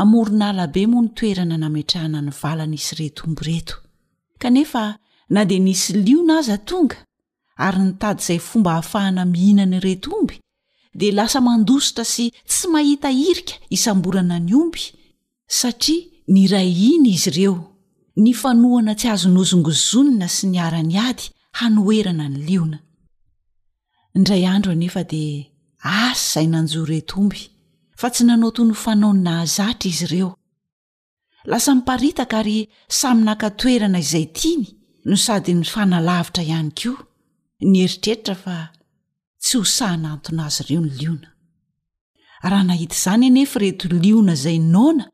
Amoron'ala be moa ny toerana nametrahana ny valan'izy reto omby reto. Kanefa na dia nisy liona aza tonga ary nitady izay fomba hahafahana mihinana ireto omby dia lasa mandositra sy tsy mahita hirika hisamborana ny omby satria niray hina izy ireo, nifanohana tsy azo nozongozonina sy niara-niady hanoherana ny liona. indray andro anefa dia asa izay nanjo ireto omby fa tsy nanao toy ny fanaony nahazatra izy ireo lasa miparitaka ary samy naka toerana izay tiany no sady ny fanalavitra ihany koa ny eritreritra fa tsy ho sahana antona azy ireo ny liona raha nahita izany anefa ireto liona izay noana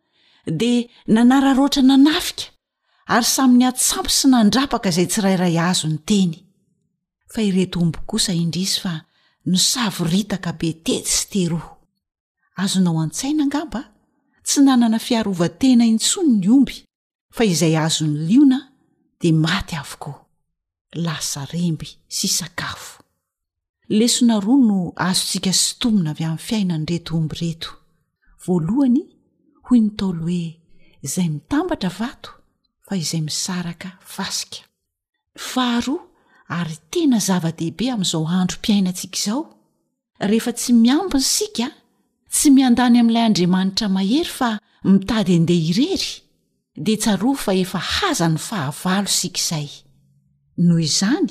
dia nanararoatra nanafika ary samy niatsampy sy nandrapaka izay tsirairay azony teny fa ireto omby kosa indrisy fa nosavoritaka be tetsy sy teroa azonao an-tsaina angamba tsy nanana fiarovan-tena intsony ny omby fa izay azony liona dia maty avokoa lasa remby sy sakafo lesona roa no azontsika sitomina avy amin'ny fiainan reto omby reto voalohany hoy ny taolo hoe izay mitambatra vato fa izay misaraka fasika faharoa ary tena zava-dehibe amin'izao androm-piainantsika izao rehefa tsy miamby ny sika tsy miandany amin'ilay andriamanitra mahery fa mitady andeha irery dia tsaroa fa efa haza ny fahavalo sika izay noho izany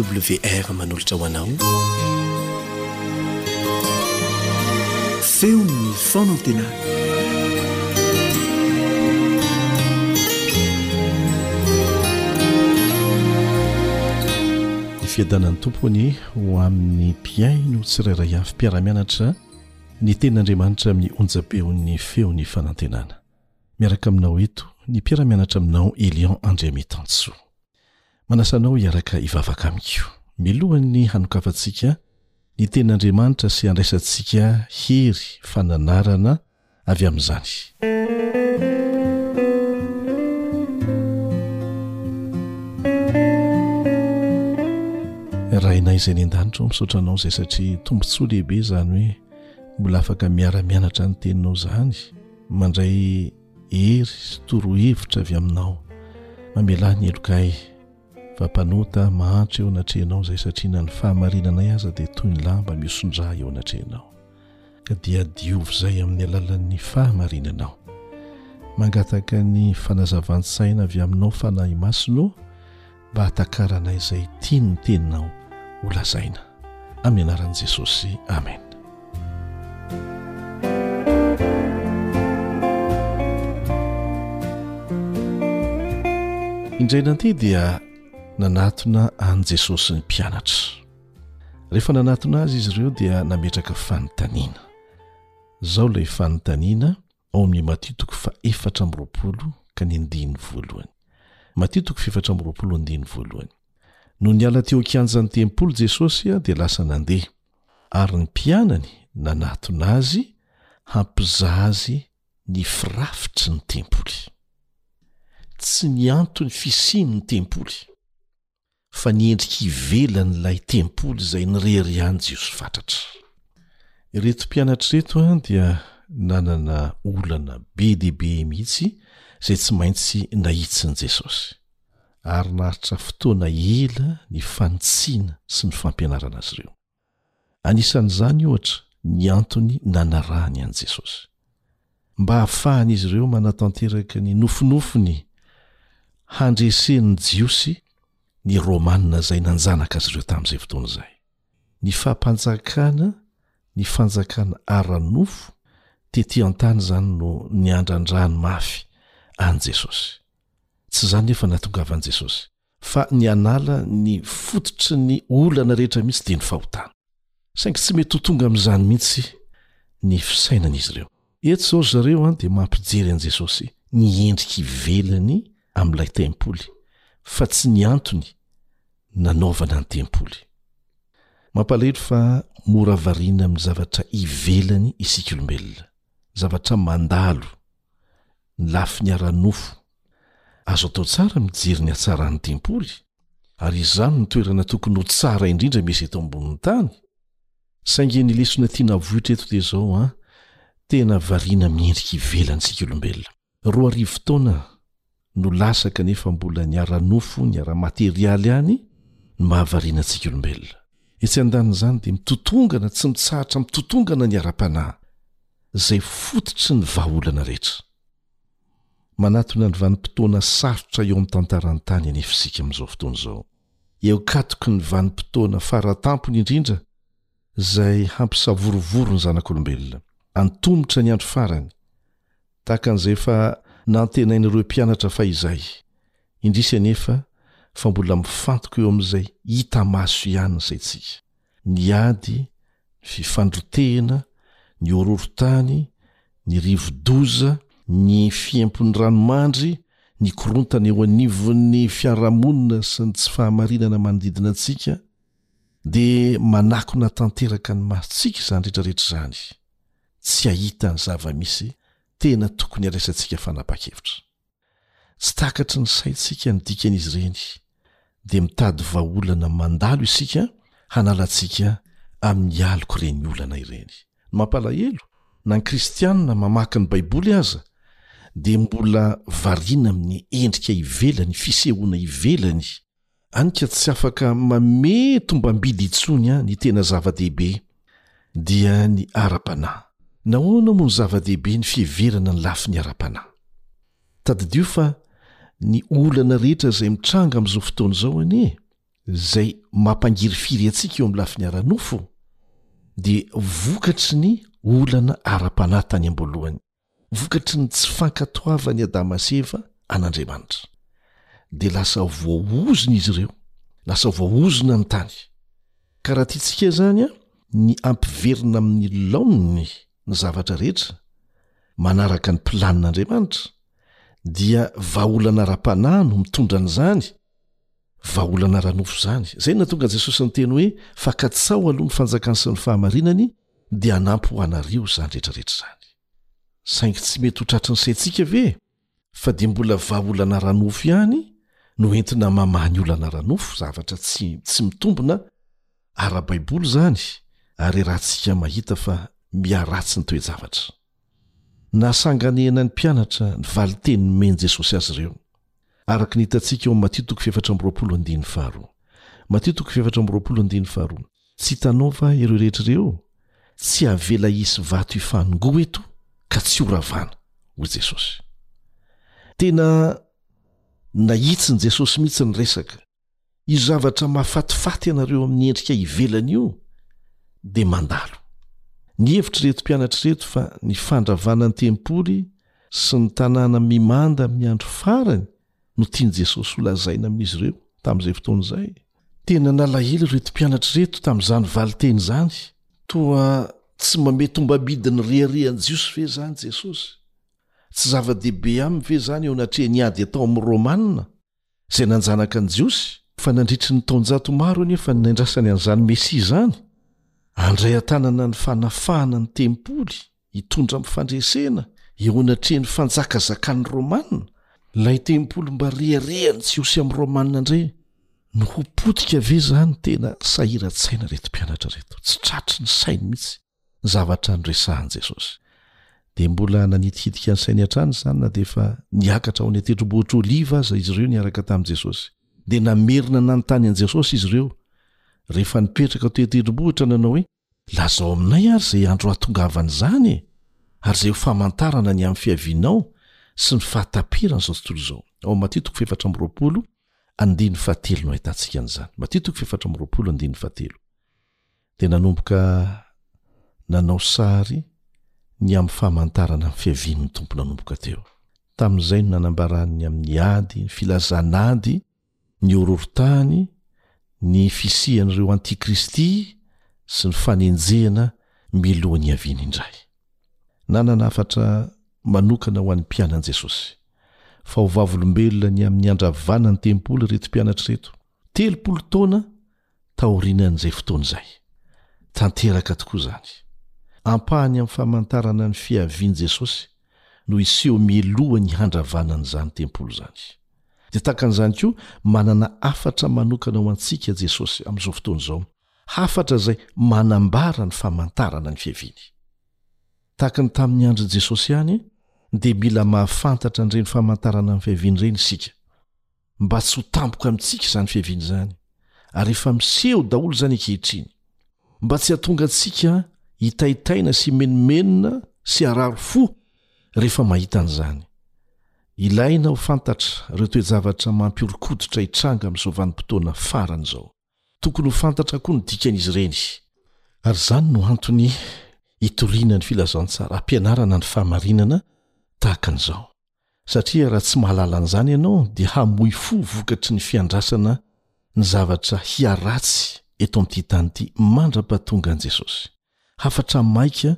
AWR manolotra ho anao feon'ny fanantenana ny fiadanan'ny tompo anie ho amin'ny mpiaino tsirairay avy mpiara-mianatra ny tenin'andriamanitra amin'ny onjam-peon'ny feon'ny fanantenana Miaraka aminao eto ny mpiara-mianatra aminao Elion Andriamitansoa. Manasa anao hiaraka hivavaka amiko, milohan'ny hanokafantsika ny Tenin'Andriamanitra sy handraisantsika hery fananarana avy amin'izany. Rainay izay any an-danitra ô, misaotra Anao izay satria tombontsoa lehibe izany hoe mbola afaka miara-mianatra ny Teninao izany. Mandray hery sy torohevitra avy aminao. Mamelà ny helokay, fa mpanota aho mahantra eo anatrehanao izay satria na ny fahamarinanay aza dia toy ny lamba mihoson-drà eo anatrehanao. Ka dia diovy izay amin'ny alalan'ny fahamarinanao. Mangataka ny fanazavan-tsaina avy aminao Fanahy Masina ô, mba hatakaranay izay tiany ny teninao ho lazaina amin'ny anaran'i Jesosy amen indray nandeha dia nanatona an'i Jesosy ny mpianatra rehefa nanatona azy izy ireo dia nametraka fanontaniana izao ilay fanontaniana ao amin'ny Matio toko fahefatra amby roapolo ka ny andininy voalohany. Matio toko fefatra amby roapolo andininy voalohany. Nony niala teo an-kianjan'ny tempoly Jesosy dia lasa nandeha, ary ny mpianany nanatona azy hampizaha azy ny firafitry ny tempoly. Tsy nianto ny fisian'ny tempoly. fa ny endrika ivelan'ilay tempoly izay nirery ihany Jiosy fatratra. Ireto mpianatra ireto dia nanana olana be dia be mihitsy izay tsy maintsy nahitsin'i Jesosy, ary naharitra fotoana ela ny fanitsiana sy ny fampianarana azy ireo. Anisan'izany, ohatra, ny antony nanarahany an'i Jesosy. Mba hahafahan'izy ireo manatanteraka ny nofinofiny handresen'ny Jiosy ny Romanina izay nanjanaka azy ireo tamin'izay fotoana izay. Ny fahampanjakana ny fanjakana ara-nofo tetỳ an-tany izany no niandrandrany mafy an'i Jesosy. Tsy izany anefa no nahatongavan'i Jesosy. fa ny hanala ny fototry ny olana rehetra mihitsy dia ny fahotana. Saingy tsy mety ho tonga amin'izany mihitsy ny fisainan'izy ireo. Eto izao ry zareo dia mampijery an'i Jesosy, ny endrika ivelany amin'ilay tempoly, fa tsy ny antony nanaovana ny tempoly. Mampalahelo fa mora variana amin'ny zavatra ivelany isika olombelona, zavatra mandalo ny lafiny ara-nofo. Azo atao tsara mijery ny hatsaran'ny tempoly, ary izany no toerana tokony ho tsara indrindra misy eto ambonin'ny tany. Saingy ny lesona tiana avoitra eto dia izao an, tena variana miendrika ivelantsika olombelona. Roa arivo taona no lasa kanefa mbola ny ara-nofo, ny ara-materialy ihany no mahavariana antsika olombelona. Etsy an-danin'izany dia mitotongana tsy mitsahatra mitotongana ny ara-panahy, izay fototry ny vahaolana rehetra. Manatona ny vanim-potoana sarotra eo amin'ny tantaran'ny tany anefa isika amin'izao fotoana izao. Eo an-katoky ny vanim-potoana fara tampony indrindra. izay hampisavorovoro ny zanak'olombelona, antomotra ny andro farany, tahaka an'izay efa nantenain'ireo mpianatra fahizay, indrisy anefa fa mbola mifantoka eo amin'izay hita maso ihany ny saintsika, ny ady, ny fifandrotehina, ny horohorontany, ny rivo-doza, ny fiempon'ny ranomandry, ny korontana eo anivon'ny fiarahamonina sy ny tsy fahamarinana manodidina antsika, dia manakona tanteraka ny masontsika izany rehetrarehetra izany, tsy hahita ny zava-misy tena tokony haraisantsika fanapahan-kevitra. Tsy takatry ny saintsika ny dikan'izy ireny, dia mitady vahaolana mandalo isika hanala antsika amin'ny aloka ireny olana ireny. Ny mampalahelo, na ny Kristianina mamaky ny Baiboly aza dia mbola variana amin'ny endrika ivelany, fisehoana ivelany, Any ka tsy afaka mame tombam-bidy intsony an ny tena zava-dehibe dia ny ara-panahy. Nahoana moa no zava-dehibe ny fiheverana ny lafiny ara-panahy? Tadidio fa ny olana rehetra izay mitranga amin'izao fotoana izao anie izay mampangirifiry antsika eo amin'ny lafiny ara-nofo dia vokatry ny olana ara-panahy tany am-boalohany. vokatry ny tsy fankatoavan' i Adama sy Eva an' Andriamanitra, dia lasa voaozona izy ireo, lasa voaozona ny tany. Ka raha tiantsika izany ny hampiverina amin' ny laoniny ny zavatra rehetra, manaraka ny planin' Andriamanitra, dia vahaolana ara-panahy no mitondra an' izany, vahaolana ara-nofo izany. Izay no nahatonga an' Jesosy niteny hoe, Fa katsaho aloha ny fanjakany sy ny fahamarinany, dia hanampy ho anareo izany rehetra rehetra izany. Saingy tsy mety ho tratry ny saintsika ve fa dia mbola vahaolana ara-nofo ihany no entina mamaha ny olana ara-nofo, zavatra tsy tsy mitombina ara-baiboly izany ary raha tsika mahita fa miharatsy ny toe-javatra. Nasanganehana ny mpianatra ny valin-teny nomen'i Jesosy azy ireo, araka ny hitantsika ao amin'ny Matio toko fahefatra amby roapolo andininy faharoa. Matio toko fahefatra amby roapolo andininy faharoa, Tsy hitanao va ireo rehetra ireo? Tsy havela hisy vato hifanongoa eto ka tsy horavana, hoy Jesosy. Tena nahitsin'i Jesosy mihitsy ny resaka. io zavatra mahafatifaty anareo amin'ny endrika ivelany io dia mandalo. Nihevitra ireto mpianatra ireto fa ny fandravana ny tempoly sy ny tanàna mimanda amin'ny andro farany no tian'i Jesosy holazaina amin'izy ireo tamin'izay fotoana izay. Tena nalahelo ireto mpianatra ireto tamin'izany valinteny izany. Toa tsy mamehy tombam-bidin'ny reharehan'ny Jiosy ve izany Jesosy? Tsy zava-dehibe aminy ve izany eo anatrehan'ny ady atao amin'ny Romanina? izay nanjanaka ny Jiosy, fa nandritry ny taonjato maro anefa ny nandrasany an'izany Mesia izany handray an-tanana ny fanafahana ny tempoly hitondra amin'ny fandresena eo anatrehan'ny fanjakazakan'ny Romana, ilay tempoly mba reharehan'ny Jiosy amin'ny Romana indray no ho potika ve izany? Tena sahiran-tsaina ireto mpianatra ireto, tsy tratry ny sainy mihitsy. Ny zavatra noresahin'i Jesosy dia mbola nanitikitika ny sainy hatrany izany na dia efa niakatra ho any an-tendrombohitra Oliva aza izy ireo niaraka tamin'i Jesosy. Dia namerina nanontany an'i Jesosy izy ireo rehefa nipetraka teo an-tendrombohitra nanao hoe, Lazao aminay àry izay andro hahatongavan'izany e! ary izay ho famantarana ny amin'ny fiavianao sy ny fahataperan'izao tontolo izao. Ao Matia toko fahefatra amby roapolo andininy fahatelo no ahitantsika an'izany. Matia toko fahefatra amby roapolo andininy fahatelo. dia nanomboka nanao sary ny amin'ny famantarana ny fiavian'ny Tompo nanomboka teo. Tamin'izay no nanambarany amin'ny ady, ny filazan'ady, ny horohorontany, ny fisian'ireo antikristy sy ny fanenjehana miloha ny haviany indray. Nanana hafatra manokana ho an'ny mpianany Jesosy. Fa ho vavolombelona ny amin'ny handravana ny tempoly ireto mpianatra ireto. Telopolo taona taorianan'izay fotoana izay. Tanteraka tokoa izany. Ampahany amin'ny famantarana ny fiavian'i Jesosy no hiseho mialoha ny handravana an'izany tempoly izany. Dia tahaka an'izany koa, manana hafatra manokana ho antsika Jesosy amin'izao fotoana izao, hafatra izay manambara ny famantarana ny fiaviany. Tahaka ny tamin'ny andron'i Jesosy ihany, dia mila mahafantatra an'ireny famantarana ny fiaviany ireny isika. mba tsy ho tampoka amintsika izany fiaviana izany, ary efa miseho daholo izany ankehitriny, mba tsy hahatonga antsika hitaitaina sy himenomenona sy harary fo rehefa mahita an'izany. Ilaina ho fantatra ireo toe-javatra mampihoron-koditra hitranga amin'izao vanim-potoana farany izao. Tokony ho fantatra koa ny dikan'izy ireny. Ary izany no antony hitoriana ny filazantsara, hampianarana ny fahamarinana tahaka an'izao. Satria raha tsy mahalala an'izany ianao dia hamoy fo vokatry ny fiandrasana ny zavatra hiharatsy eto amin'ity tany ity mandra-pahatongan'i Jesosy. Hafatra maika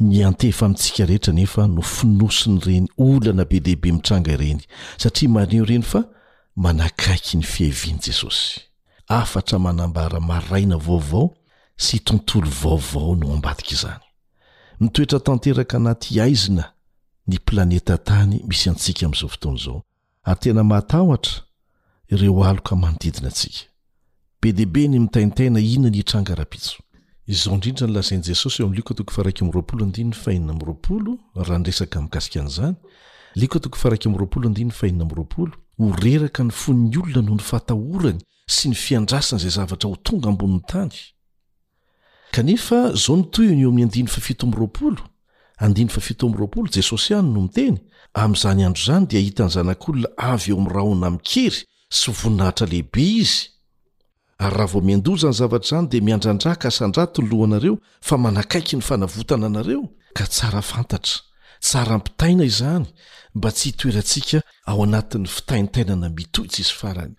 miantefa amintsika rehetra anefa no fonosin'ireny olana be dia be mitranga ireny, satria maneho ireny fa manakaiky ny fiavian'i Jesosy. Hafatra manambara maraina vaovao sy tontolo vaovao no ambadik'izany. Mitoetra tanteraka anaty haizina ny planeta Tany misy antsika amin'izao fotoana izao. Ary tena mahatahotra ireo aloka manodidina antsika. Be dia be ny mitaintaina inona ny hitranga rahampitso. Izao indrindra no lazain'i Jesosy eo amin'ny Lioka toko faha-iraika amby roapolo andininy fahenina amby roapolo, raha niresaka mikasika an'izany, Lioka toko faha-iraika amby roapolo andininy fahenina amby roapolo, Ho reraka ny fon'ny olona noho ny fahatahorany sy ny fiandrasany izay zavatra ho tonga ambonin'ny tany. Kanefa zao ny tohiny eo amin'ny andininy fahafito amby roapolo, andininy fahafito amby roapolo, Jesosy ihany no miteny, Amin'izany andro izany dia hahita ny Zanak'olona avy eo amin'ny rahona amin-kery sy voninahitra lehibe Izy. Ary raha vao miandoja ny zavatra izany dia miandrandra ka sandrato ny lohanareo fa manakaiky ny fanavotana anareo, ka tsara fantatra, tsara ampitaina izany mba tsy hitoerantsika ao anatin'ny fitaintainana mitohy tsisy farany.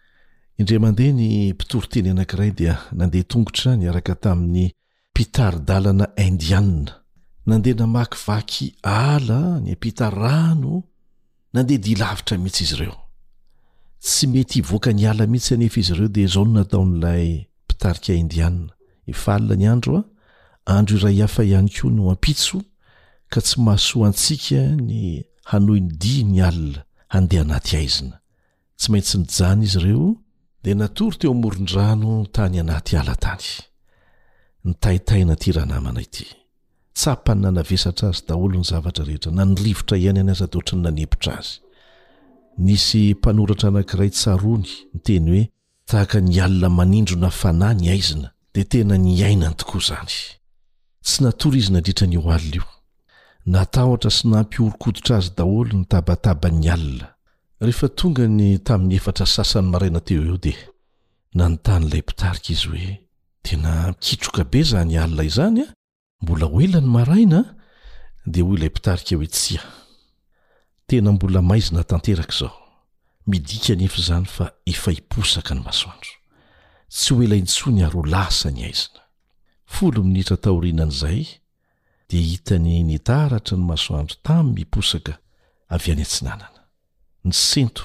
Indray mandeha ny mpitoriteny anankiray dia nandeha tongotra niaraka tamin'ny mpitari-dalana Indiana. Nandeha namakivaky ala niampita rano, nandeha dia lavitra mihitsy izy ireo. Tsy mety hivoaka ny ala mihitsy anefa izy ireo dia izao no nataon'ilay mpitarika Indiana, Efa alina ny andro an! Andro iray hafa ihany koa no ampitso ka tsy mahasoa antsika ny hanohy ny dihy ny alina handeha anaty haizina. tsy maintsy nijanona izy ireo dia natory teo amoron-drano tany anaty ala tany. Nitaitaina ity ranamana ity. Tsapany nanavesatra azy daholo ny zavatra rehetra, na ny rivotra iainany aza dia ohatran'ny nanempotra azy. Nisy mpanoratra anankiray tsaroany ny teny hoe Tahaka ny alina manindrona fanahy ny haizina, dia tena niainany tokoa izany. Tsy natory izy nandritra an'io alina io. Natahotra sy nampihoron-koditra azy daholo ny tabataban'ny alina. Rehefa tonga ny tamin'ny efatra sasany maraina teo ho eo dia nanontany ilay mpitarika izy hoe, Tena mikitroka be izany alina izany an? Mbola ho ela ny maraina dia hoy ilay mpitarika hoe tsia. Tena mbola maizina tanteraka izao. Midika anefa izany fa efa hiposaka ny masoandro. Tsy ho ela intsony ary ho lasa ny haizina. Folo minitra taorianan'izay dia hitan'i Nita aratra ny masoandro tam miposaka avy any atsinanana. Nisento,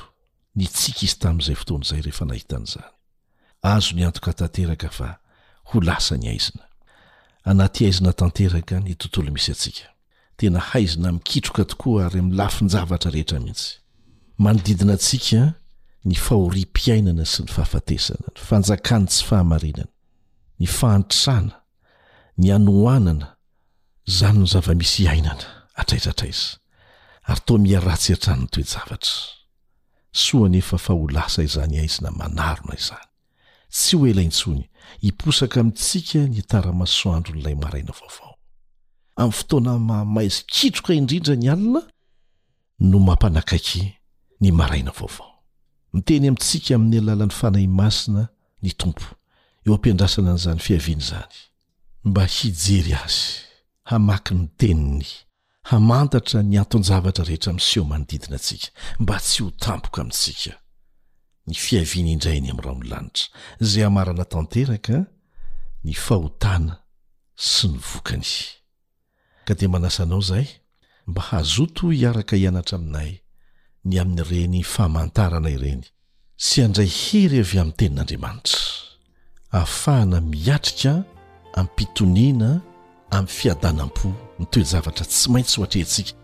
nitsiky izy tamin'izay fotoana izay rehefa nahita an'izany. Azony antoka tanteraka fa ho lasa ny haizina. Anaty haizina tanteraka ny tontolo misy antsika. Tena haizina mikitroka tokoa ary amin'ny lafin-javatra rehetra mihitsy. Manodidina antsika ny fahoriam-piainana sy ny fahafatesana, ny fanjakan'ny tsy fahamarinana, ny fahantrana, ny hanohanana izany ny zava-misy iainana hatraiza hatraiza, ary toa miha ratsy hatrany ny toe-javatra. Soa anefa fa ho lasa izany haizina manarona izany, tsy ho ela intsony hiposaka amintsika ny tara-masoandron'ilay maraina vaovao. Amin'ny fotoana mahamay sy kitroka indrindra ny alina no mampanakaiky ny maraina vaovao. Miteny amintsika amin'ny alalan'ny Fanahy Masina ny Tompo, eo am-piandrasana an'izany fiaviany izany. Mba hijery Azy, hamaky ny Teniny, hamantatra ny anton-javatra rehetra miseho manodidina antsika, mba tsy ho tampoka amintsika ny fiaviany indray eny amin'ny rahon'ny lanitra, izay hamarana tanteraka ny fahotana sy ny vokany. ka dia manasa anao izahay mba hazoto hiaraka hianatra aminay ny amin'ireny famantarana ireny sy handray hery avy amin'ny Tenin'Andriamanitra, ahafahana miatrika amim-pitoniana, amin'ny fiadanam-po, ny toe-javatra tsy maintsy ho atrehintsika.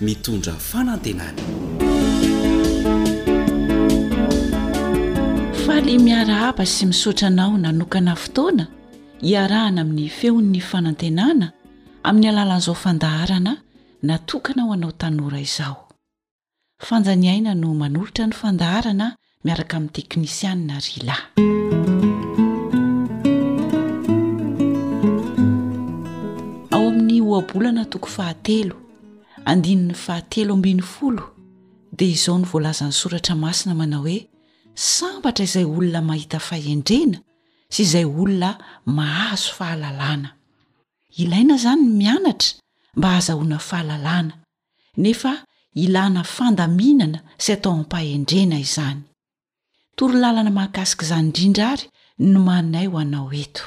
mitondra fanantenana. Faly miarahaba sy misaotra anao nanokana fotoana hiarahana amin'ny feon'ny fanantenana amin'ny alalan'izao fandaharana natokana ho anao tanora izao. Fanja ny aina no manolotra ny fandaharana miaraka amin'ny teknisianina Rila. Ao amin'ny ohabolana toko fahatelo, andininy fahatelo ambin'ny folo, dia izao no voalazan'ny soratra masina manao hoe sambatra izay olona mahita fahendrena sy izay olona mahazo fahalalana. Ilaina izany ny mianatra mba hahazahoana fahalalana. nefa ilàna fandaminana sy atao am-pahendrena izany. Torolalana mahakasika izany indrindra àry no nomaninay ho anao eto.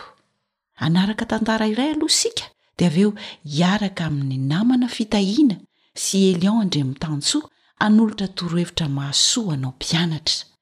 Hanaraka tantara iray aloha isika, dia avy eo hiaraka amin'ny namana fitahiana sy Elion Andriamitansoa hanolotra torohevitra mahasoa ho anao mpianatra.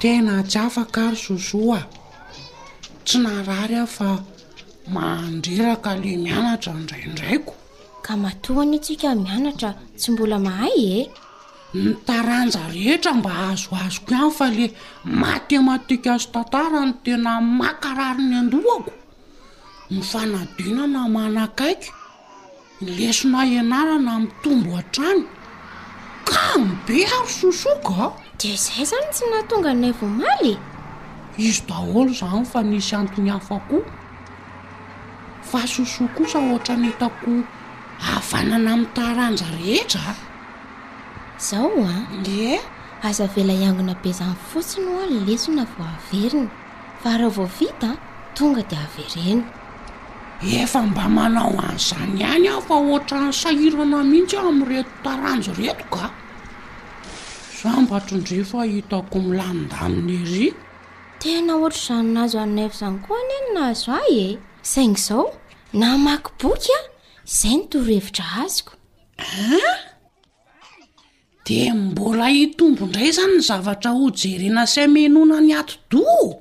Tena tsy afaka ary Sosoa a! Tsy narary aho fa mandreraka le mianatra ndraindraiko. Ka matoa anie tsika mianatra tsy mbola mahay e! Ny taranja rehetra mba azoazoko ihany fa le matematika sy tantara no tena maka rariny an-dohako. Ny fanadinana manakaiky, ny lesona ianarana mitombo hatrany, kamo be ary sosoka a! Dia izay izany no tsy nahatonga anay voamaly e! Izy daholo izany fa nisy antony hafa koa. Fa sosoa kosa ohatrany hitako havanana amin'ny taranja rehetra a! Izao ho'a! Ie! Aza avela hiangona be izany fotsiny ho'a ny lesona vao averina. fa raha vao vita tonga dia avereno. Efa mba manao an'izany ihany aho fa ohatran'ny sahirana mihitsy aho amin'ireto taranja ireto ka. Sambatry ndry fa hitako milamindamin ery. Tena ohatr'izany nahazo an'i Nef izany koa anie ny nahazo ahy e. Saingy izao namaky boky aho, izay no torohevitra azoko. An? De mbola hitombo indray izany ny zavatra hojerena sy hamenoana ny atidoha?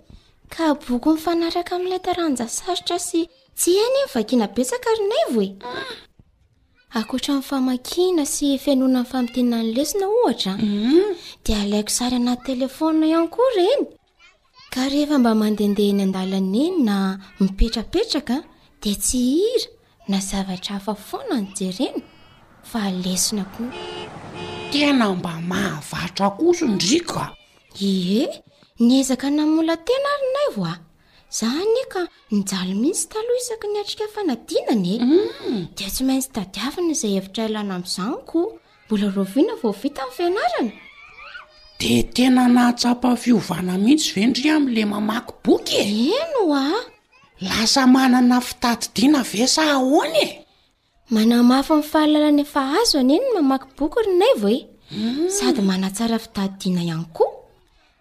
Ka boky mifanaraka amin'ilay taranja sarotra sy tsy hay anie ny vakiana betsaka ry Naivo e! Ankoatra ny famakiana sy fihenoana ny famintinana ny lesona ohatra, dia alaiko sary anaty telefaonina ihany koa ireny. Ka rehefa mba mandehandeha eny an-dalana eny na mipetrapetraka dia tsy hira na zavatra hafa foana no jerena fa lesona koa. Tena mba mahavatra kosa ndry ka! Ie, niezaka namolan-tena ary Naivo a! Za anie ka nijaly mihitsy taloha isaky niatrika fanadinana e! Dia tsy maintsy tadiavina izay hevitra ilana amin'izany koa. Mbola rahoviana vao vita ny fianarana? Dia tena nahatsapa fiovana mihitsy ve ndry amin'ilay mamaky boky e? Eny oa! Lasa manana fitadidiana ve sa ahoana e? Manamafy ny fahalalana efa azo anie ny mamaky boky ry Naivo e! Hmm. Sady manatsara fitadidiana ihany koa.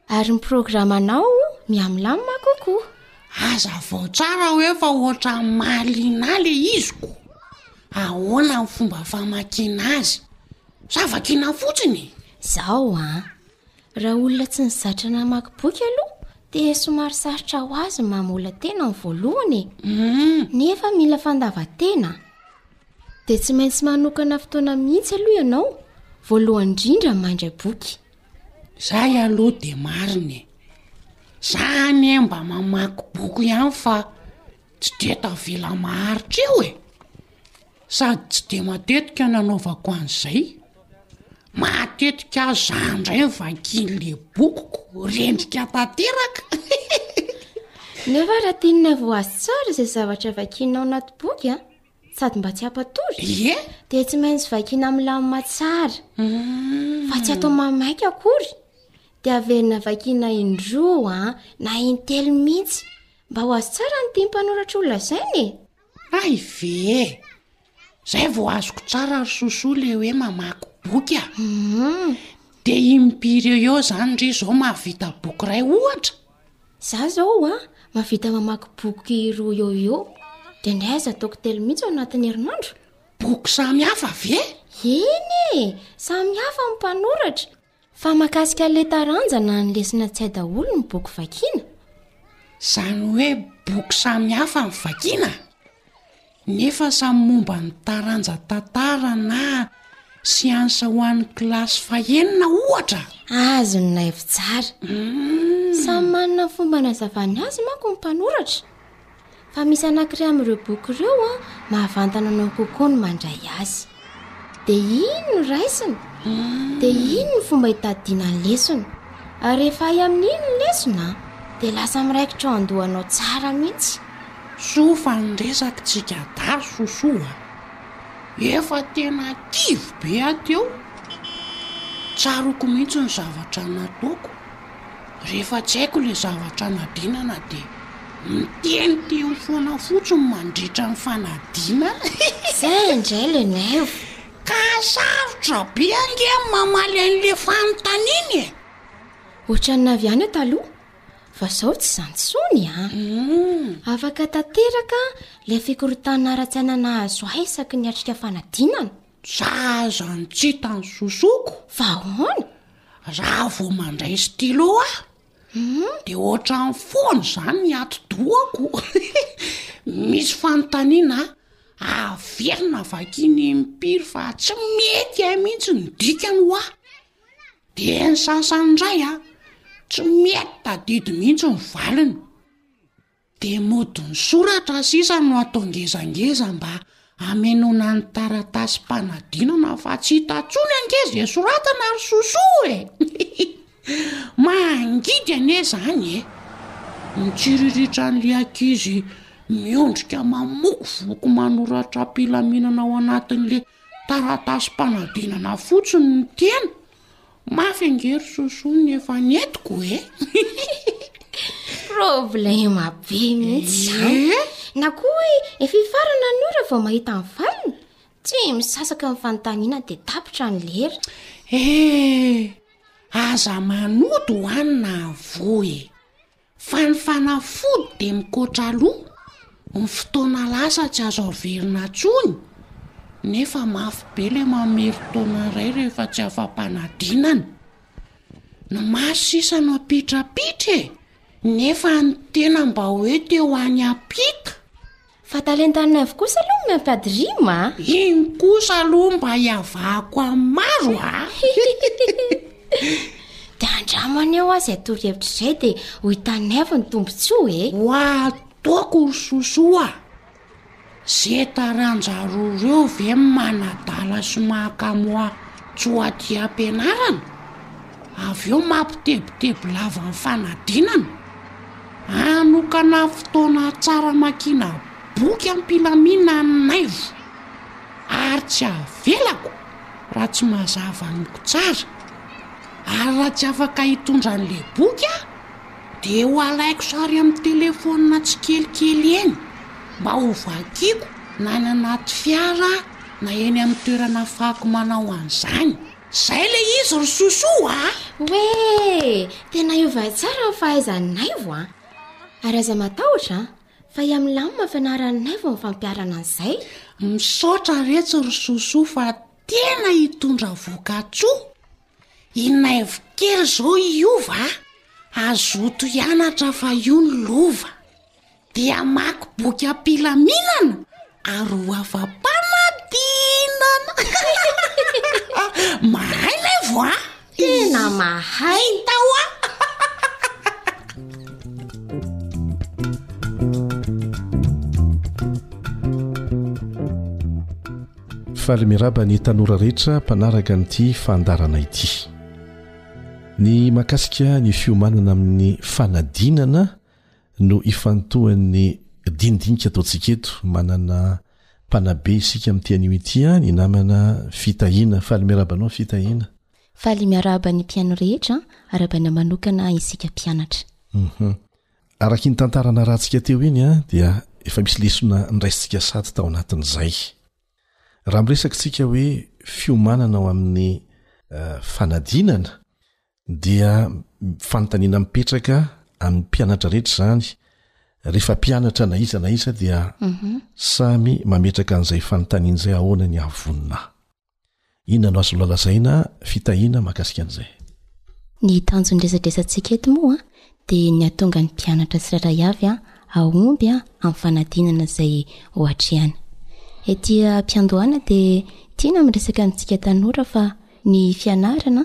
Ary ny programanao mihamilama kokoa. Hazavao tsara hoe fa ohatran'ny mahaliana ahy ilay iziko. Ahoana ny fomba famakiana azy? Zava-kina fotsiny e! Izao an, raha olona tsy nizatra namaky boky aloha dia somary sarotra ho azy ny mamola-tena amin'ny voalohany e. Hmm. Nefa mila fandavan-tena. Dia tsy maintsy manokana fotoana mihitsy aloha ianao voalohany indrindra ny maindray boky. Zay aloha de marina e, za anie mba mamaky boky ihany fa tsy de tavela maharitra eo e, sady tsy de matetika no anaovako an'izay, matetika aza za indray no vakian'le bokiko, rendrika tanteraka. Nefa raha tianao ho azo tsara izay zavatra vakianao anaty boky an, Sady mba tsy hampatory? Ie! Dia tsy maintsy vakiana milamina tsara. Hmm. Fa tsy atao mamaika akory. Dia averina vakiana indroa an, na intelo mihitsy. Mba ho azo tsara ny tian'ny mpanoratra ho lazaina e. Ay ve e! Zay vao azoko tsara ry sosoa le hoe mamaky boky a. Hmm. Dia impiry eo eo zany ry zao mahavita boky iray ohatra? Za zao a, mahavita mamaky boky roa eo ho eo, dia ndray aza ataoko telo mihitsy ao anatin'ny herinandro. Boky samy hafa ve? Eny e, samy hafa ny mpanoratra, fa mahakasika an'ilay taranja na ny lesona tsy hay daholo ny boky vakiana. Izany hoe boky samy hafa no vakiana? nefa samy momba ny taranja tantara na siansa ho an'ny kilasy fahenina ohatra azony naivo tsara hmm. samy manina fomba nazavany azy manko ny mpanoratra fa misy anakire amin'ireo boky ireo a mahavantana anao kokoa ny mandray azy Dia iny no raisina, dia iny no fomba hitadidiana ny lesona. Ary rehefa hay amin'iny ny lesona, dia lasa miraikitra ao an-dohanao tsara mihitsy. Soa fa ny resakintsika dahy sosoa a! Efa tena kivy be aho teo. Tsaroako mihitsy ny zavatra nataoko. Rehefa tsy haiko ilay zavatra anadinana dia miteniteny foana fotsiny mandritra ny fanadinana e! Izay indray ilay nerf! Ka sarotra be ange ny mamaly an'ilay fanontaniana e! Ohatran'ny avy any taloha, fa izao tsy izany intsony an! Hum! Afaka tanteraka ilay fikorontanana ara-tsaina nahazo ahy isaky ny hiatrika fanadinana! Za zany tsita ny sosoko. Fa ahoana? Raha vao mandray stylo aho hmm? de ohatran'ny foana zany ny atidohako. Misy fanontaniana averina vakiny impiry fa tsy mety ay mihitsy ny dikany ho ahy. De ny sasany indray a, tsy mety tadidy mihitsy ny valiny. Dia modin-tsoratra sisa no atao ngezangeza mba hamenoana ny taratasim-panadinana fa tsy hita intsony ange izay soratana ry Sosoa e! Mangidy anie izany e! Mitsiriritra-an'ilay ankizy miondrika mamokovoko manoratra am-pilaminana ao anatin'ilay taratasim-panadinana fotsiny ny tena. Mafy ange ry soso ny efa nentiko e Problema be mihitsy izany. Eh? Na koa hoe efa hifarana ny ora vao mahita ny valiny? Tsy misasaka ny fanontaniana dia tapitra ny lera. Eh, aza manody ho any na avoa e. Fa ny fanafody dia mikoatra aloha, ny fotoana lasa tsy azo averina tsony, nefa mafy be ilay mamery taona iray rehefa tsy afa-panadinana. Ny maso sisa no ampitrapitra e! Nefa ny tena mba hoe te ho any ampita. Fa talentan'ny avy kosa aloha ny mampiady rima a! Iny kosa aloha mba hiavahako amin'ny maro a! Dia andramo anio aho izay torohevitra izay dia ho hitanay avy ny tombontsoa e! Ho ataoko ry sosoa a! Ze taranja roa reo ve manadala sy mahakamoa tsoa aty am-pianarana? Avy eo mampitebiteby lava ny fanadinana? Hanokana fotoana tsara hamakiana boky am-pilaminana any Naivo ary tsy avelako raha tsy mazava amiko tsara. Ary raha tsy afaka hitondra an'ilay boky aho dia ho alaiko sary amin'ny telefaonina tsikelikely eny mba ho vakiako na any anaty fiara na eny amin'ny toerana afahako manao an'izany. Zay le izy ry sousou a! Oe! Tena hiova tsara ny fahaizan'i Naivo a! Ary aza matahotra a! Fa i Amlam mafanaran'i Naivo ny fampiharana an'izay! Misaotra retsy ry sousou fa tena hitondra vokatsoa! I Naivo kely zao hiova a! Azoto hianatra fa io ny lova! Dia hamaky boky am-pilaminana ary ho afa-panadinana. Mahay ilay voa. Tena mahay. Hita hoa. Faly miraba ny tanora rehetra mpanaraka an'ity fandarana ity. Ny makasika ny fiomanana amin'ny fanadinana no hifantohan'ny dinidinika ataontsika eto. Manana mpanabe isika amin'ity anio ity an, ny namana Fitahiana. Faly miarahaba anao Fitahiana. Faly miarahaba ny mpihaino rehetra, arahabaina manokana isika mpianatra. Mhm. Araka iny tantara narahantsika teo iny an, dia efa misy lesona noraisintsika sady tao anatin'izay. Raha miresaka isika hoe fiomanana ao amin'ny eh, fanadinana, dia fanontaniana mipetraka amin'ny mpianatra rehetra izany rehefa mpianatra na iza na iza dia mhm. samy mametraka an'izay fanontaniana izay ahoana ny avonina inona no azonao lazaina fitahiana makasika an'izay ny tanjony resadresantsika eto moa a dia ny atonga ny mpianatra tsirairay avy a aomby a amin'ny fanadinana izay hoatrehana etia mpiandohana dia tiana miresaka antsika tanora fa ny fianarana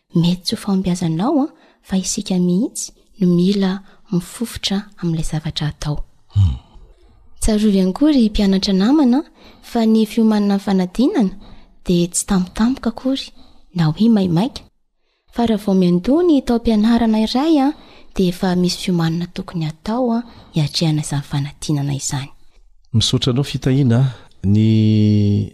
Mety tsy ho fahombiazanao an, fa isika mihitsy no mila mifofotra amin'ilay zavatra atao. Tsarovy ihany koa ry mpianatra namana fa ny fiomanana ny fanadinana dia tsy tampotampoka akory na hoe maimaika, fa raha vao miandoha ny taom-pianarana iray an, dia efa misy fiomanana tokony atao an, hiatrehana izany fanadinana izany. Misaotra anao fitahiana ny.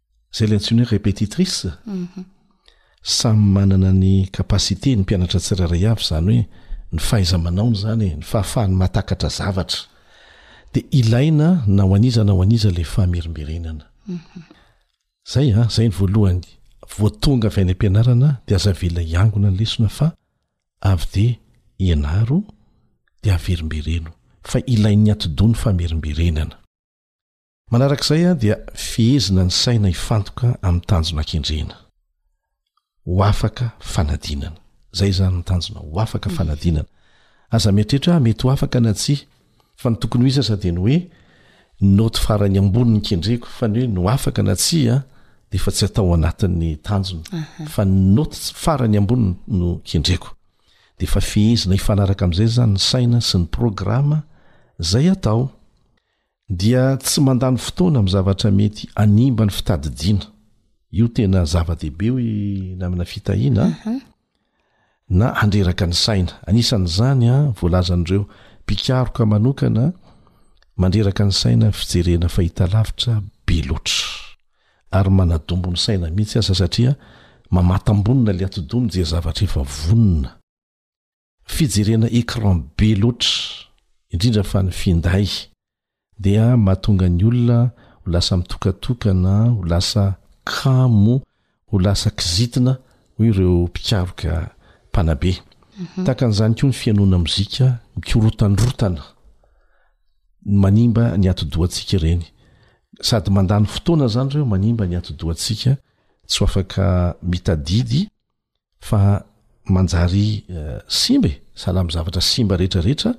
zay le antsoina hoe répétitrice mhm. samy manana ny capacité ny mpianatra tsirairay avy zany hoe ny fahaiza-manaony zany e ny fahafahany matakatra zavatra de ilaina na ho an'iza na ho an'iza le famirimberenana mhm. zay a ah, zay ny voalohany voatonga avy any am-pianarana de aza vela hiangona ny lesona fa avy de ianaro de averimbereno fa ilain'ny atidoha ny famirimberenana Manarak'izay dia fehezina ny saina hifantoka amin'ny tanjona kendrena. Ho afaka fanadinana. Izay izany ny tanjona, ho afaka fanadinana. Aza mieritreritra hoe mety ho afaka na tsia, fa ny tokony ho izy aza dia ny hoe naute farany ambony ny kendreko, fa ny hoe no afaka na tsia dia efa tsy atao anatin'ny tanjona, fa ny naute farany ambony no kendreko. Dia efa fehezina hifanaraka amin'izay izany ny saina sy ny programa izay atao. Dia tsy mandany fotoana amin'ny zavatra mety hanimba ny fitadidiana. Io tena zava-dehibe hoy namana fitahiana an. Na handreraka ny saina. Anisan'izany an, voalazan'ireo mpikaroka manokana, mandreraka ny saina ny fijerena fahitalavitra be loatra. Ary manadombo ny saina mihitsy aza satria mamatam-bonona ilay atidoha mijery zavatra efa vonona. Fijerena écran be loatra, indrindra fa ny finday, dia mahatonga ny olona ho lasa mitokatokana, ho lasa kamo, ho lasa kizitina, hoy ireo mpikaroka mpanabe. Tahaka an'izany koa ny fihainoana mozika mikorotandrotana, manimba ny atidohantsika ireny. Sady mandany fotoana izany ireo, manimba ny atidohantsika, tsy ho afaka mitadidy Fa manjary simba e! Sahala amin'ny zavatra simba rehetra rehetra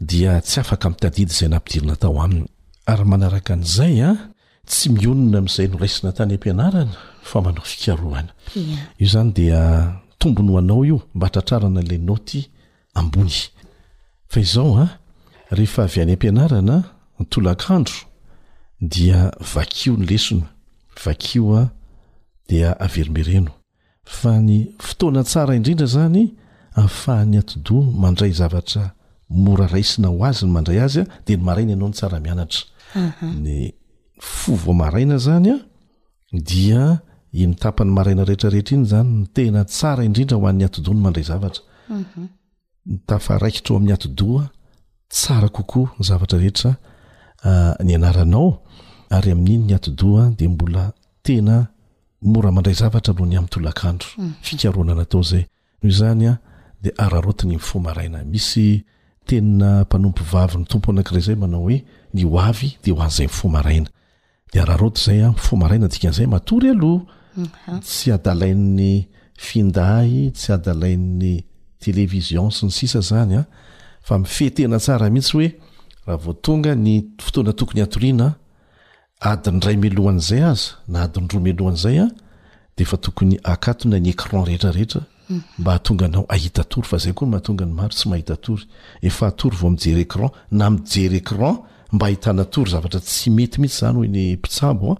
dia tsy afaka mitadidy izay nampidirina tao aminy. Ary manaraka an'izay an, tsy mionona amin'izay noraisina tany am-pianarana fa manao fikarohana. Io izany dia tombony ho anao io mba hahatratrarana ilay naoty ambony. Fa izao an, rehefa avy any am-pianarana an, tolakandro, dia vakio ny lesona, vakio an, dia averimbereno. Fa ny fotoana tsara indrindra izany ahafahan'ny atidoha mandray zavatra mora raisina ho azy ny mandray azy an, dia ny maraina ianao no tsara mianatra. Ny fo vao maraina izany an, Dia iny tapany maraina rehetrarehetra iny izany no tena tsara indrindra ho an'ny atidoha ny mandray zavatra. Mhm. Ny tafaraikitra ao amin'ny atidoha, tsara kokoa ny zavatra rehetra ah, ny anaranao, ary amin'iny ny atidoha dia mbola tena mora mandray zavatra noho ny amin'ny tolakandro. Mhm. Fikarohana natao izay. Noho izany dia araraotiny mifoha maraina. Misy tenina mpanompo vavy ny Tompo anankiray izay manao hoe, Ny ho avy dia ho an'izay mifoha maraina. Dia araraoty izay aho, mifoha maraina dikan'izay matory aloha. Tsy adalain'ny finday, tsy adalain'ny television sy ny sisa izany an! Fa mifehy tena tsara mihitsy hoe raha vao tonga ny fotoana tokony hatoriana Adiny iray milohan'izay aza na adiny roa milohan'izay a dia efa tokony akatona ny écran rehetra rehetra mba hahatonga anao hahita tory fa izay koa no mahatonga ny maro tsy mahita tory. Efa hatory vao mijery écran na mijery écran mba hahitana tory zavatra tsy mety mihitsy izany hoy ny mpitsabo a!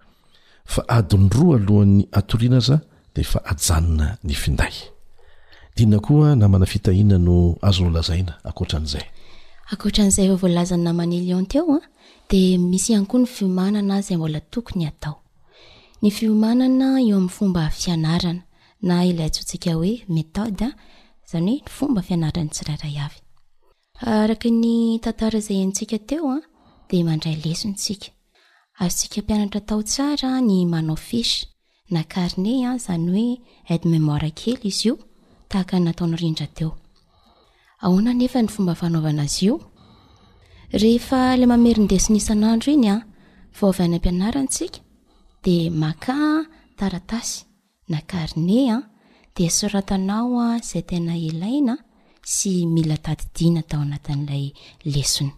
Fa adiny roa alohan'ny hatoriana aza dia efa ajanona ny finday. Inona koa namana fitahiana no azonao lazaina ankoatran'izay? Ankoatran'izay efa voalazan'i namana Elion teo a! Dia misy ihany koa ny fiomanana izay mbola tokony hatao. Ny fiomanana eo amin'ny fomba fianarana na ilay antsointsika hoe méthode, izany hoe ny fomba fianaran'ny tsirairay avy. Araka ny tantara izay henontsika teo a, dia mandray lesona isika. Azontsika mpianatra atao tsara ny manao fiche na carnet an, izany hoe aide mémoire kely izy io, tahaka ny nataon'i Rindra teo. Ahoana anefa ny fomba fanaovana azy io? Rehefa ilay mamerin-desona isan'andro iny an, vao avy any am-pianarana isika, dia maka taratasy na carnet an, dia soratanao izay tena ilaina sy mila tadidiana tao anatin'ilay lesona.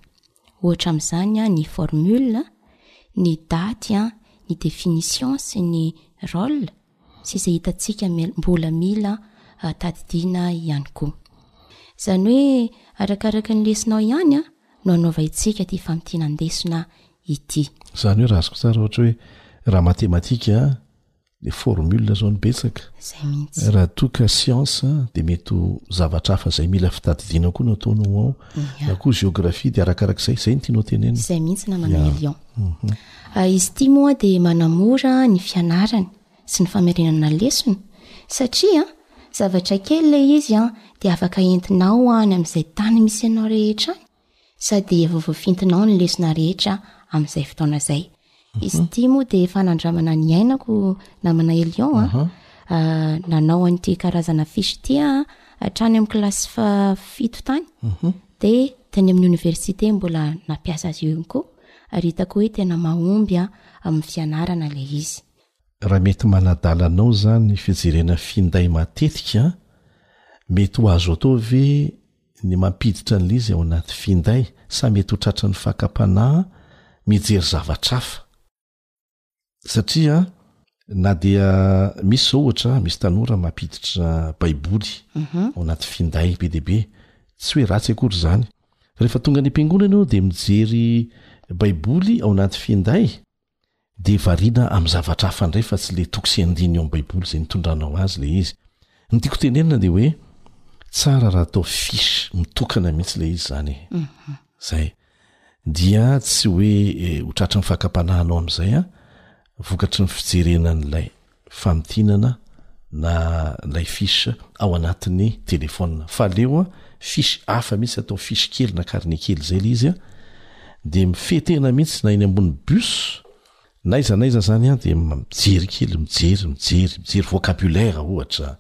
Ohatra amin'izany ny formule, ny daty, ny définition sy ny rôle sy izay hitantsika mbola mila tadidiana ihany koa. Izany hoe arakaraka ny lesinao ihany no anaovaintsika ity famintinan-desona ity. Izany hoe raha azoko tsara ohatra hoe raha matematika le formule zao ny betsaka zay mihitsy raha toa ka science de mety ho zavatra hafa zay mila fitadidiana koa no ataony ho ao na koa géographie de arakaraka izay zay ny tianao tenena zay mihitsy namana million mhm. ah, izy tia moa de manamora ny fianarany sy ny famerenana lesony satria zavatra kely le izy an ah, de afaka entinao any am'izay tany misy ianao rehetra any Sao dia efa voafintinao ny lesona rehetra amin'izay fotoana izay. Mhm. Izy ity moa dia efa nandramana ny ainako namana Elion a. Mhm. Ah, nanao an'ity karazana fiche ity a hatrany amin'ny kilasy fafito tany. Mhm. Dia teny amin'ny oniversite mbola nampiasa azy io ihany koa ary hitako hoe tena mahomby a amin'ny fianarana ilay izy. Raha mety manadala anao izany fijerena finday matetika, mety ho azo atao ve ny mampiditra an'ilay izy ao anaty finday sa mety ho tratran'ny fakam-panahy mijery zavatra hafa? Satria na dia misy izao ohatra, misy tanora mampiditra Baiboly ao anaty finday be dia be, tsy hoe ratsy akory izany. Rehefa tonga any am-piangonana ianao dia mijery Baiboly ao anaty finday, Dia variana amin'ny zavatra hafa indray fa tsy ilay toko sy andininy ao amin'ny Baiboly izay nitondranao azy ilay izy. Ny tiako tenenina dia hoe tsara raha atao fiche mitokana mihitsy ilay izy izany e. Izay. Dia tsy hoe ho tratry ny fakam-panahinao amin'izay an, vokatry ny fijerena an'ilay. famintinana na ilay fiche ao anatin'ny téléphone fa aleo a fiche hafa mihitsy atao fiche kely na carnet kely izay ilay izy a dia mifehy tena mihitsy na eny ambony bus na aiza na aiza izany a dia mijery kely mijery mijery mijery vocabulaire ohatra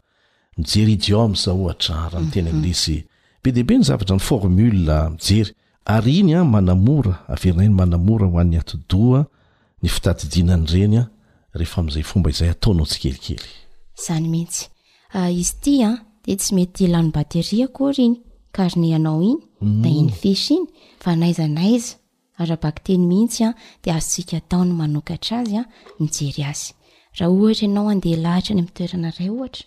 mijery idiomes ohatra raha miteny anglisy be dia be ny zavatra ny formule mijery Ary iny an manamora, averinay ny manamora ho an'ny atidoha ny fitadidiana an'ireny an rehefa amin'izay fomba izay ataonao tsikelikely. Izany mihitsy. Ah, izy ity an, dia tsy mety lany batterie akory iny carnet anao iny, na iny fiche iny, fa n'aiza n'aiza, ara-bakiteny mihitsy an, dia azontsika atao ny manokatra azy an, mijery azy. Raha ohatra ianao andeha lahatra any amin'ny toerana iray ohatra,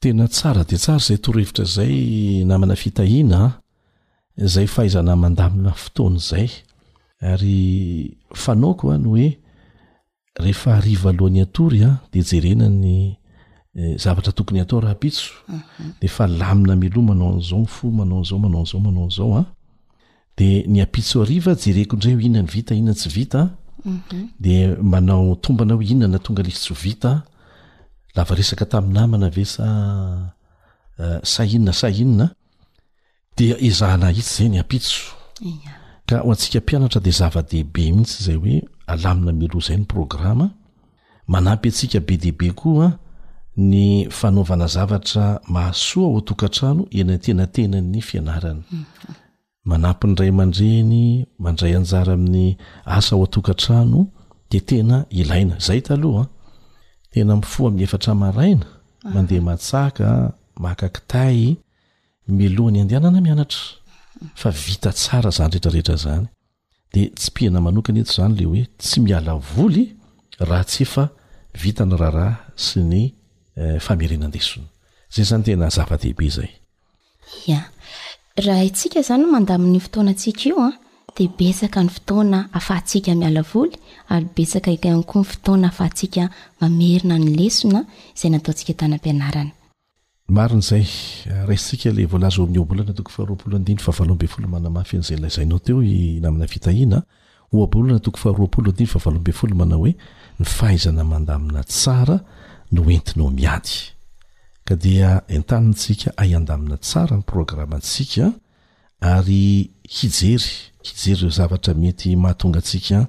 Tena tsara dia tsara izay torohevitra izay namana Fitahiana a! izay fahaizana mandamina fotoana izay. Ary fanaoko a ny hoe rehefa hariva alohan'ny hatory a dia jerena ny zavatra tokony hatao rahampitso dia efa lamina mialoha manao an'izao ny fo, manao an'izao, manao an'izao, manao an'izao a! de ny apitso hariva jereko indray ho inona ny vita inona tsy vita mhm. de manao tombana ho inona na tonga lifitsy ho vita lava resaka tamin'ny namana ve sa eh, sa inona sa inona dia ezahana hitsy zay ny apitso ka ho antsika mpianatra de zava-dehibe mihitsy zay hoe alamina miloa zay ny programa Manampy antsika be dia be koa ny fanaovana zavatra mahasoa ao an-tokantrano eny antenatenan'ny fianarana. Manampy ny ray aman-dreny mandray anjara amin'ny asa ao an-tokantrano dia tena ilaina. Izahay taloha, tena mifoha amin'ny efatra maraina, mandeha mantsaka, maka kitay, miloha ny andehanana mianatra. Fa vita tsara izany rehetra rehetra izany. Dia tsipihana manokana eto izany ilay hoe tsy miala voly raha tsy efa vita ny raharaha sy ny famerenan-desona. Izay izany tena zava-dehibe izay. Ia. Raha isika izany no mandamina io fotoanantsika io dia betsaka ny fotoana ahafahantsika miala voly ary betsaka ihany koa ny fotoana ahafahantsika mamerina ny lesona izay nataontsika tany am-pianarana. Marina izay. Raisintsika ilay voalaza eo amin'ny Ohabolana toko faharoapolo andininy fahavalo ambin'ny folo manamafy an'izay lazainao teo i namana Fitahiana a. Ohabolana toko faharoapolo andininy fahavalo ambin'ny folo manao hoe ny fahaizana mandamina tsara no entinao miady. Ka dia entanintsika aiandamina tsara ny programantsika ary hijery hijery ireo zavatra mety mahatonga antsika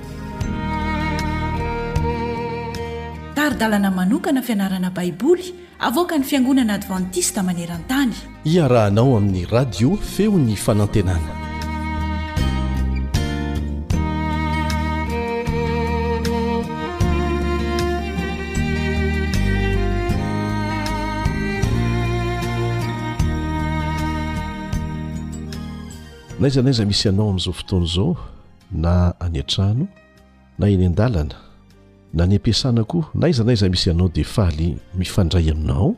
Tari-dalana manokana fianarana Baiboly avoakan'ny Fiangonana Advantista maneran-tany. Iarahanao amin'ny Radio Feon'ny Fanantenana. N'aiza n'aiza misy anao amin'izao fotoana izao, na any an-trano na eny an-dalana na any am-piasana koa na aiza na aiza misy anao dia faly mifandray aminao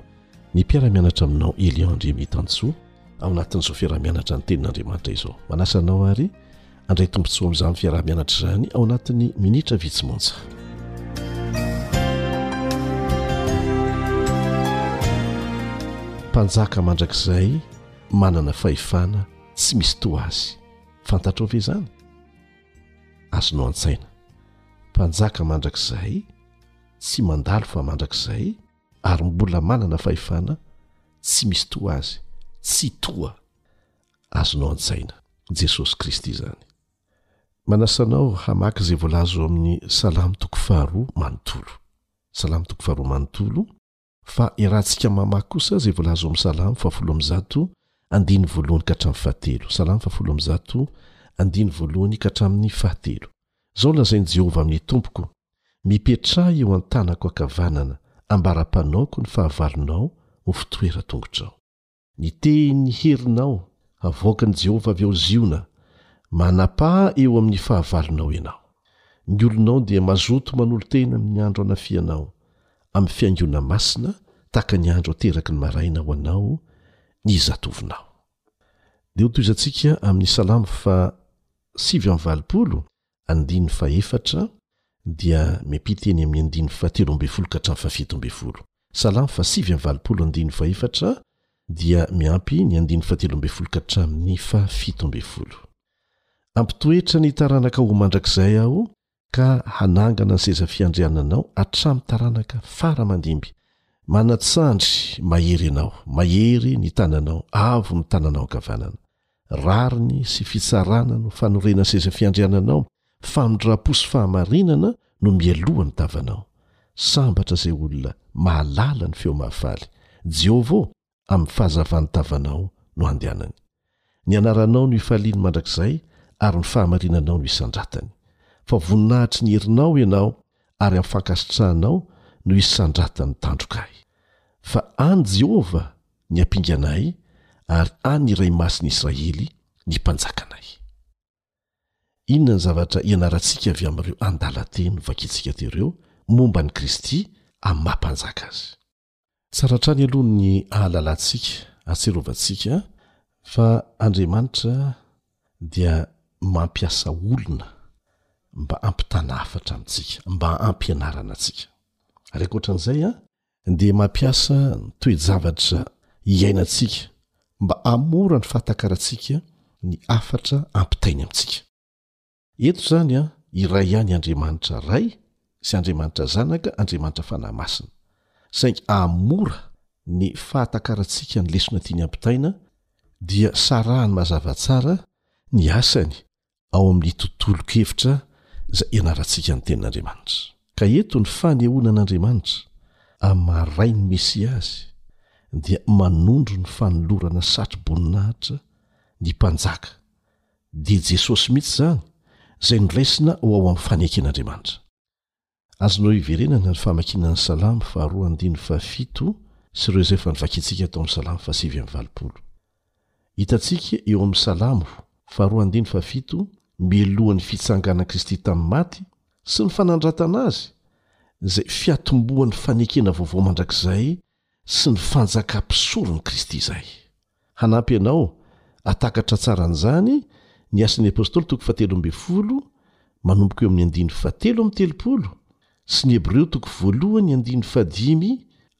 ny mpiara-mianatra aminao Elion Andriamitansoa ao anatin'izao fiaraha-mianatra ny tenin'Andriamanitra izao. Manasa anao ary andray tombontsoa amin'izany fiaraha-mianatra izany ao anatin'ny minitra vitsy monja. Mpanjaka mandrakizay manana fahefana tsy misy toa azy. fantatrao ve izany azonao an-tsaina mpanjaka mandrakizay tsy mandalo fa mandrakizay ary mbola manana fahefana tsy misy toa azy tsy toa azonao an-tsaina jesosy kristy izany manasanao hamaky izay voalaza ao amin'ny salamo toko faharoa manontolo salamo toko faharoa manontolo Fa iarahantsika mamaky kosa izay voalaza ao amin'ny Salamo fahafolo amby zato, andininy voalohany ka hatramin'ny fahatelo. Salamo fahafolo amby zato, andininy voalohany ka hatramin'ny fahatelo. Izao no lazain'i Jehovah amin'ny tompoko, Mipetraha eo an-tanako ankavanana, ambara-panaoko ny fahavalonao ho fitoeran-tongotrao. Ny tehin'ny herinao havoakan'i Jehovah avy ao Ziona, manapaha eo amin'ny fahavalonao ianao. Ny olonao dia mazoto manolo-tena amin'ny andro anafihanao, amin'ny fihaingoana masina tahaka ny andro ateraky ny maraina ho anao ny zatovinao. Dia hotohizantsika amin'ny Salamo fa sivy amby valopolo andininy fahaefatra dia miampita eny amin'ny andininy fahatelo ambin'ny folo ka hatramin'ny fahafito ambin'ny folo. Salamo fahasivy amby valopolo andininy fahefatra dia miampy ny andininy fahatelo ambin'ny folo ka hatramin'ny fahafito ambin'ny folo. Hampitoetra ny taranaka ho mandrakizay Aho ka hanangana ny seza fiandriananao hatramin'ny taranaka fara aman-dimby. Manan-tsandry mahery ianao, mahery ny tananao, avo ny tananao ankavanana. Rariny sy fitsarana no fanorena seza fiandriananao, famindram-po sy fahamarinana no mialoha ny tavanao. Sambatra izay olona mahalala ny feo mahafaly. Jehovah ô, amin'ny fahazavan'ny tavanao no handehanany. Ny anaranao no ifaliany mandrakizay, ary ny fahamarinanao no isandratany. Fa voninahitry ny herinao ianao, ary amin'ny fankasitrahanao no isandratan'ny tandroka ahy. Fa an'i Jehovah ny ampinganay, ary an' Iray Masin' i Israely, ny Mpanjakanay. Inona ny zavatra ianarantsika avy amin' ireo andalan-teny vakintsika teo ireo momba an'i Kristy amin'ny maha Mpanjaka Azy? Tsara hatrany aloha ny ahalalantsika, ahatserovantsika, fa Andriamanitra dia mampiasa olona mba hampitana hafatra amintsika, mba hampianarana antsika. Ary ankoatra an'izay, dia mampiasa ny toe-javatra iainantsika mba hahamora ny fahatakarantsika ny hafatra ampitainy amintsika. Eto izany, iray ihany Andriamanitra Ray sy Andriamanitra Zanaka, Andriamanitra Fanahy Masina. Saingy hahamora ny fahatakarantsika ny lesona tiany ampitaina, dia sarahany mazava tsara ny asany ao amin'ny tontolon-kevitra izay ianarantsika ny Tenin'Andriamanitra. Ka eto ny fanehoana an'Andriamanitra amin'ny maha-Rain'ny Mesia Azy dia manondro ny fanolorana satro-boninahitra ny Mpanjaka, dia Jesosy mihitsy izany izay noraisina ho ao amin'ny faneken'Andriamanitra. Azonao iverenana ny famakiana ny Salamo faharoa andininy fahafito sy ireo izay efa novakintsika tao amin'ny Salamo fahasivy amby valopolo. Hitantsika eo amin'ny Salamo faharoa andininy fahafito mialoha ny fitsanganan'i Kristy tamin'ny maty sy ny fanandratana Azy izay fiatombohan'ny fanekena vaovao mandrakizay sy ny fanjaka mpisoron'i Kristy izay. Hanampy anao hahatakatra tsara an'izany ny Asan'ny Apostoly toko fahatelo ambin'ny folo manomboka eo amin'ny andininy fahatelo amin'ny telopolo sy ny Hebreo toko voalohany andininy fahadimy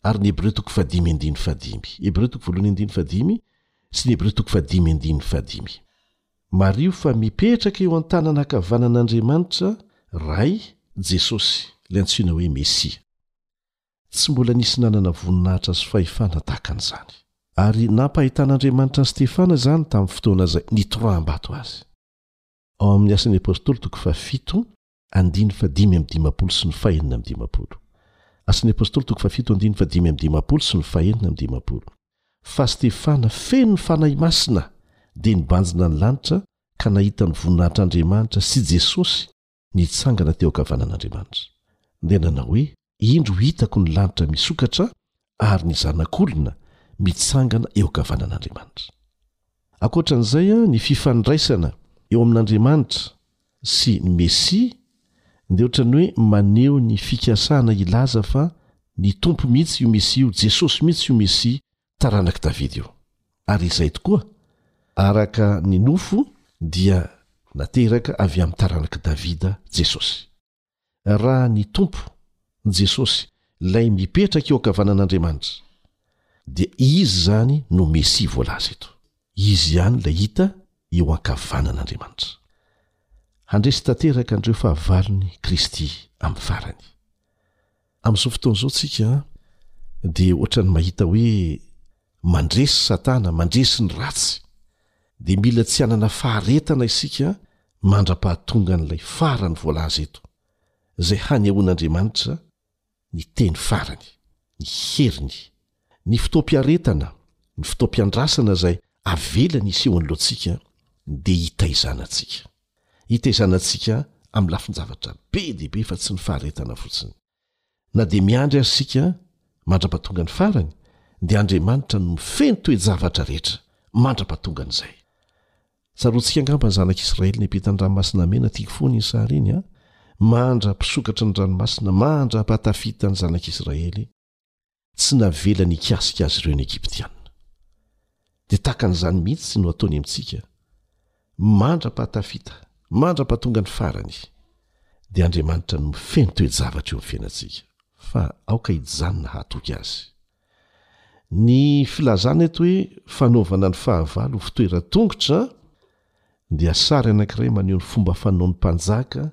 ary ny Hebreo toko fahadimy andininy fahadimy, Hebreo toko voalohany andininy fahadimy sy ny Hebreo toko fahadimy andininy fahadimy. Mariho fa mipetraka eo an-tanana ankavanan'Andriamanitra Ray Jesosy, ilay antsoina hoe Mesia. Tsy mbola nisy nanana voninahitra sy fahefana tahaka an'izany. Ary nampahitan'Andriamanitra an'i Stefana izany tamin'ny fotoana izay nitoraham-bato azy. Ao amin'ny Asan'ny Apostoly toko fahafito, andiny fahadimy amby dimampolo sy ny fahenina amby dimampolo. Asan'ny Apostoly toko fahafito andiny fahadimy amby dimampolo sy ny fahenina amby dimampolo. Fa Stefana, feno ny Fanahy Masina, dia nibanjina ny lanitra ka nahita ny voninahitr'Andriamanitra sy Jesosy nitsangana teo ankavanan'Andriamanitra, dia nanao hoe, Indro hitako ny lanitra misokatra ary ny Zanak'olona mitsangana eo ankavanan'Andriamanitra. Ankoatra an'izay, ny fifandraisana eo amin'Andriamanitra sy ny Mesia dia ohatran'ny hoe maneho ny fikasana hilaza fa ny Tompo mihitsy io Mesia io, Jesosy mihitsy io Mesia taranak'i Davida io. Ary izay tokoa, araka ny nofo dia nateraka avy amin'ny taranak'i Davida Jesosy. Raha ny Tompo, Jesosy, ilay mipetraka eo ankavanan'Andriamanitra, dia Izy izany no Mesia voalaza eto. Izy ihany ilay hita eo ankavanan'Andriamanitra. Handresy tanteraka an'ireo fahavalon'i Kristy amin'ny farany. Amin'izao fotoana izao tsika dia ohatran'ny mahita hoe mandresy satana, mandresy ny ratsy, dia mila tsy hanana faharetana isika mandra-pahatongan'ilay farany voalaza eto, izay hanehoan'Andriamanitra ny teny farany, ny heriny, ny fotoam-piaretana, ny fotoam-piandrasana izay avelany hiseho anoloantsika dia hitaizana antsika. hitaizanantsika amin'ny lafin-javatra be dia be fa tsy ny faharetana fotsiny. Na dia miandry aza isika mandra-pahatonga ny farany, dia Andriamanitra no mifehy ny toe-javatra rehetra mandra-pahatongan'izay. Tsaroantsika angamba ny Zanak'Israely niampita ny Ranomasina Mena, tiako foana iny sary iny an, mandra-pisokatry ny ranomasina, mandra-pahatafita ny Zanak'Israely, Tsy navelany hikasika azy ireo ny Egyptiana. Dia tahaka an'izany mihitsy no ataony amintsika, mandra-pahatafita, mandra-pahatonga ny farany, dia Andriamanitra no mifehy ny toe-javatra eo amin'ny fiainantsika, fa aoka hijanona hahatoky Azy. Ny filazana eto hoe fanaovana ny fahavalo ho fitoeran-tongotra, dia sary anankiray maneho ny fomba fanaon'ny mpanjaka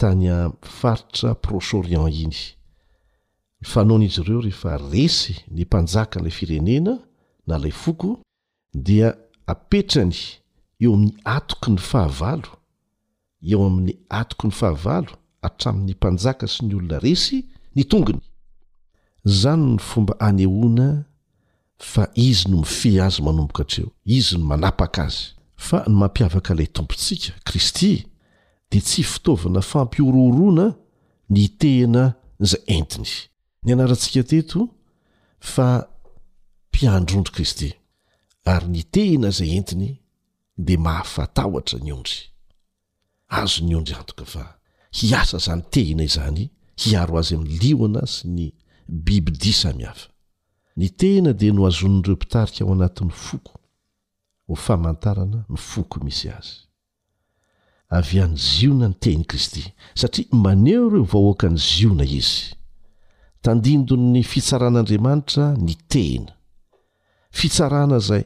tany amin'ny faritra Proche Orient iny. Ny fanaon'izy ireo rehefa resy ny mpanjakan'ilay firenena na ilay foko dia apetrany eo amin'ny hatoky ny fahavalo, eo amin'ny atoky ny fahavalo hatramin'ny mpanjaka sy ny olona resy ny tongony. Izany no fomba anehoana fa Izy no mifehy azy manomboka hatreo, Izy no manapaka azy. Fa ny mampiavaka ilay Tompontsika, Kristy, dia tsy fitaovana fampihorohoroana ny hitehina izay entiny. Nianarantsika teto fa mpiandrondry Kristy, ary nitehina izay entiny dia mahafatahotra ny ondry. Azon'ny ondry antoka fa hiasa izany tehina izany hiaro azy amin'ny liona sy ny bibidia samihafa. Ny tehina dia nohazonin'ireo mpitarika ao anatin'ny foko ho famantarana ny foko misy azy. Avy any Ziona ny tehin'i Kristy, satria maneho ireo vahoakan'i Ziona izy. Tandindon'ny fitsaran'Andriamanitra ny tehina. Fitsarana izay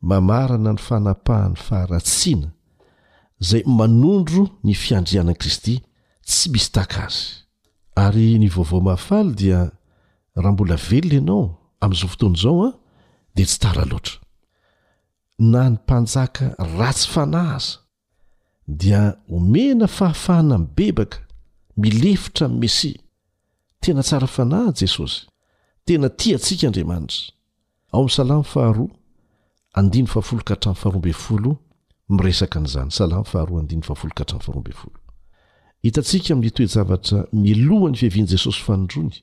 mamarana ny fanapahan'ny faharatsiana izay manondro ny fiandrianan'i Kristy tsy misy taka azy. Ary ny vaovao mahafaly dia raha mbola velona ianao amin'izao fotoana izao an, dia tsy tara loatra. Na ny mpanjaka ratsy fanahy aza dia omena fahafahana mibebaka milefitra amin'ny Mesia. Tena tsara fanahy Jesosy. Tena tia antsika Andriamanitra. Ao amin'ny Salamo faharoa andininy fahafolo ka hatramin'ny faharoa ambin'ny folo miresaka an'izany. Salamo faharoa andininy fahafolo ka hatramin'ny faharoa ambin'ny folo. Hitantsika amin'ny toe-javatra mialoha ny fiavian'i Jesosy fanindroany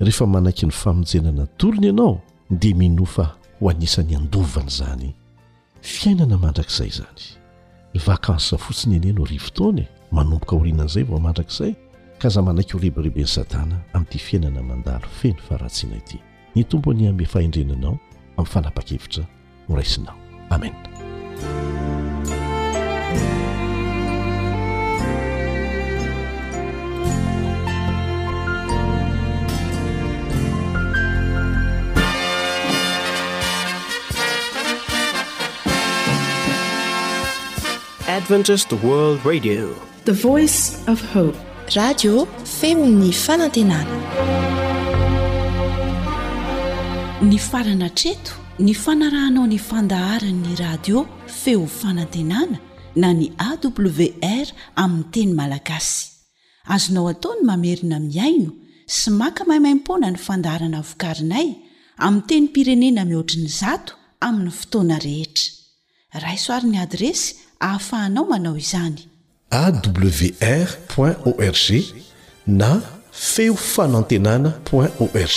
Rehefa manaiky ny famonjena natolony ianao, dia minoa fa ho anisan'ny handovan'izany fiainana mandrakizay izany. Ny vakansy fotsiny anie no rivotaona e! Manomboka aorianan'izay vao mandrakizay, ka aza manaiky ho rebireben'i Satana amin'ity fiainana mandalo feno faharatsiana ity. Ny Tompo anie hanome fahendrena anao amin'ny fanapa-kevitra no raisinao amen adventist world radio The Voice of Hope. Radio feon'ny fanantenana. Nifarana hatreto ny fanarahanao ny fandaharan'ny radio feo fanantenana na ny AWR amin'ny teny malagasy. Azonao atao ny mamerina mihaino sy maka maimaimpoana ny fandaharana vokarinay amin'ny tenim-pirenena mihoatry ny zato amin'ny fotoana rehetra. Raiso ary ny adiresy ahafahanao manao izany. awr point org na feo fanantenana point org.